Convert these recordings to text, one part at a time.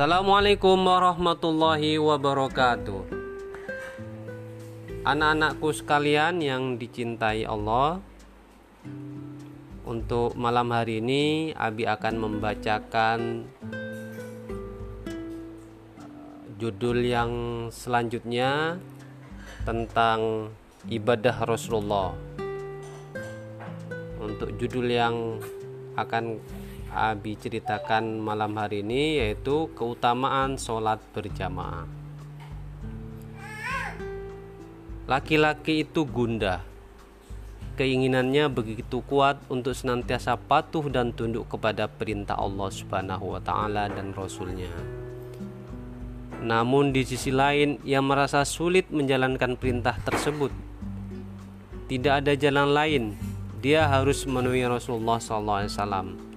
Assalamualaikum warahmatullahi wabarakatuh. Anak-anakku sekalian yang dicintai Allah, untuk malam hari ini Abi akan membacakan uh, judul yang selanjutnya tentang ibadah Rasulullah. Untuk judul yang akan Abi ceritakan malam hari ini yaitu keutamaan sholat berjamaah. Laki-laki itu gundah. Keinginannya begitu kuat untuk senantiasa patuh dan tunduk kepada perintah Allah Subhanahu wa taala dan rasulnya. Namun di sisi lain ia merasa sulit menjalankan perintah tersebut. Tidak ada jalan lain. Dia harus menemui Rasulullah SAW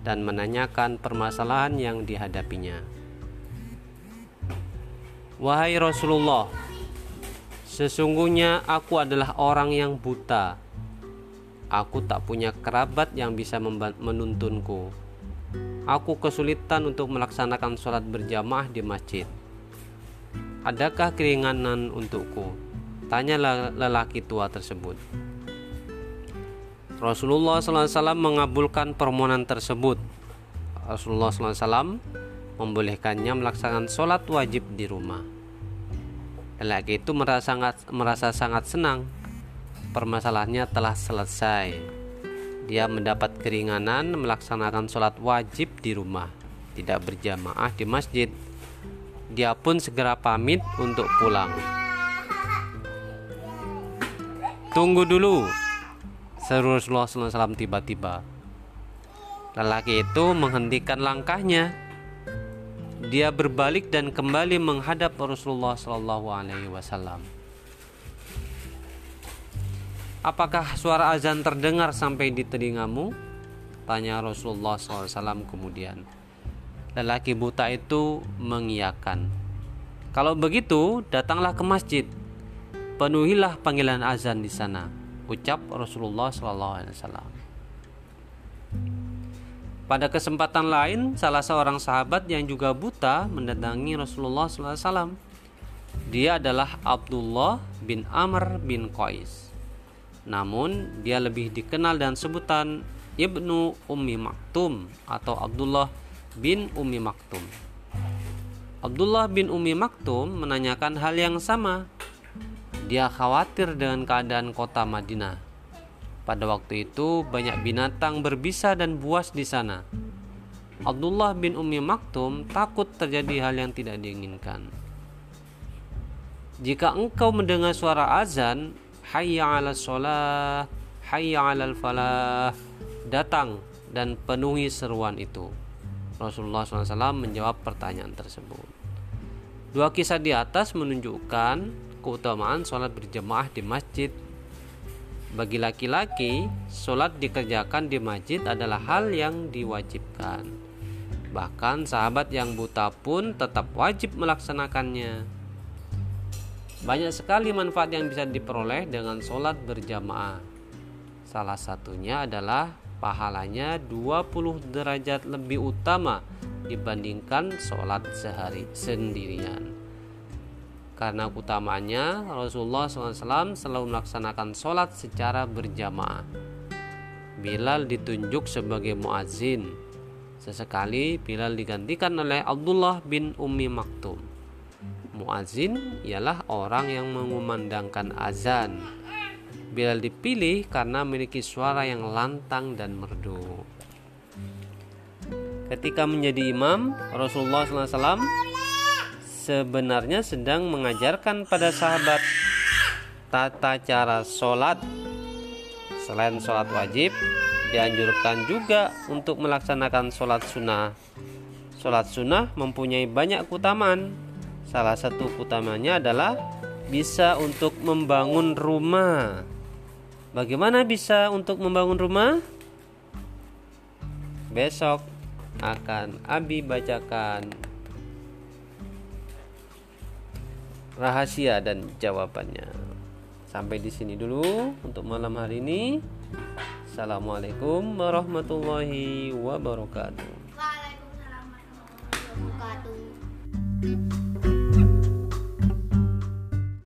dan menanyakan permasalahan yang dihadapinya. Wahai Rasulullah, sesungguhnya aku adalah orang yang buta. Aku tak punya kerabat yang bisa menuntunku. Aku kesulitan untuk melaksanakan sholat berjamaah di masjid. Adakah keringanan untukku? Tanya lelaki tua tersebut. Rasulullah SAW mengabulkan permohonan tersebut. Rasulullah SAW membolehkannya melaksanakan sholat wajib di rumah. Lelaki itu merasa sangat, merasa sangat senang. Permasalahannya telah selesai. Dia mendapat keringanan melaksanakan sholat wajib di rumah, tidak berjamaah di masjid. Dia pun segera pamit untuk pulang. Tunggu dulu, Seru Rasulullah SAW tiba-tiba. Lelaki itu menghentikan langkahnya. Dia berbalik dan kembali menghadap Rasulullah SAW. Apakah suara azan terdengar sampai di telingamu? Tanya Rasulullah SAW kemudian. Lelaki buta itu mengiyakan. Kalau begitu, datanglah ke masjid. Penuhilah panggilan azan di sana ucap Rasulullah SAW. Pada kesempatan lain, salah seorang sahabat yang juga buta mendatangi Rasulullah SAW. Dia adalah Abdullah bin Amr bin Qais. Namun, dia lebih dikenal dan sebutan Ibnu Ummi Maktum atau Abdullah bin Ummi Maktum. Abdullah bin Ummi Maktum menanyakan hal yang sama dia khawatir dengan keadaan kota Madinah. Pada waktu itu banyak binatang berbisa dan buas di sana. Abdullah bin Umi Maktum takut terjadi hal yang tidak diinginkan. Jika engkau mendengar suara azan, hayya 'ala sholah, hayya 'alal falah, datang dan penuhi seruan itu. Rasulullah SAW menjawab pertanyaan tersebut. Dua kisah di atas menunjukkan keutamaan sholat berjamaah di masjid. Bagi laki-laki, sholat dikerjakan di masjid adalah hal yang diwajibkan. Bahkan sahabat yang buta pun tetap wajib melaksanakannya. Banyak sekali manfaat yang bisa diperoleh dengan sholat berjamaah. Salah satunya adalah pahalanya 20 derajat lebih utama dibandingkan sholat sehari sendirian. Karena utamanya Rasulullah SAW selalu melaksanakan sholat secara berjamaah. Bilal ditunjuk sebagai muazin. Sesekali Bilal digantikan oleh Abdullah bin Ummi Maktum. Muazin ialah orang yang mengumandangkan azan. Bilal dipilih karena memiliki suara yang lantang dan merdu. Ketika menjadi imam, Rasulullah SAW sebenarnya sedang mengajarkan pada sahabat tata cara sholat. Selain sholat wajib, dianjurkan juga untuk melaksanakan sholat sunnah. Sholat sunnah mempunyai banyak keutamaan. Salah satu utamanya adalah bisa untuk membangun rumah. Bagaimana bisa untuk membangun rumah? Besok akan Abi bacakan rahasia dan jawabannya. Sampai di sini dulu untuk malam hari ini. Assalamualaikum warahmatullahi wabarakatuh. Waalaikumsalam warahmatullahi wabarakatuh.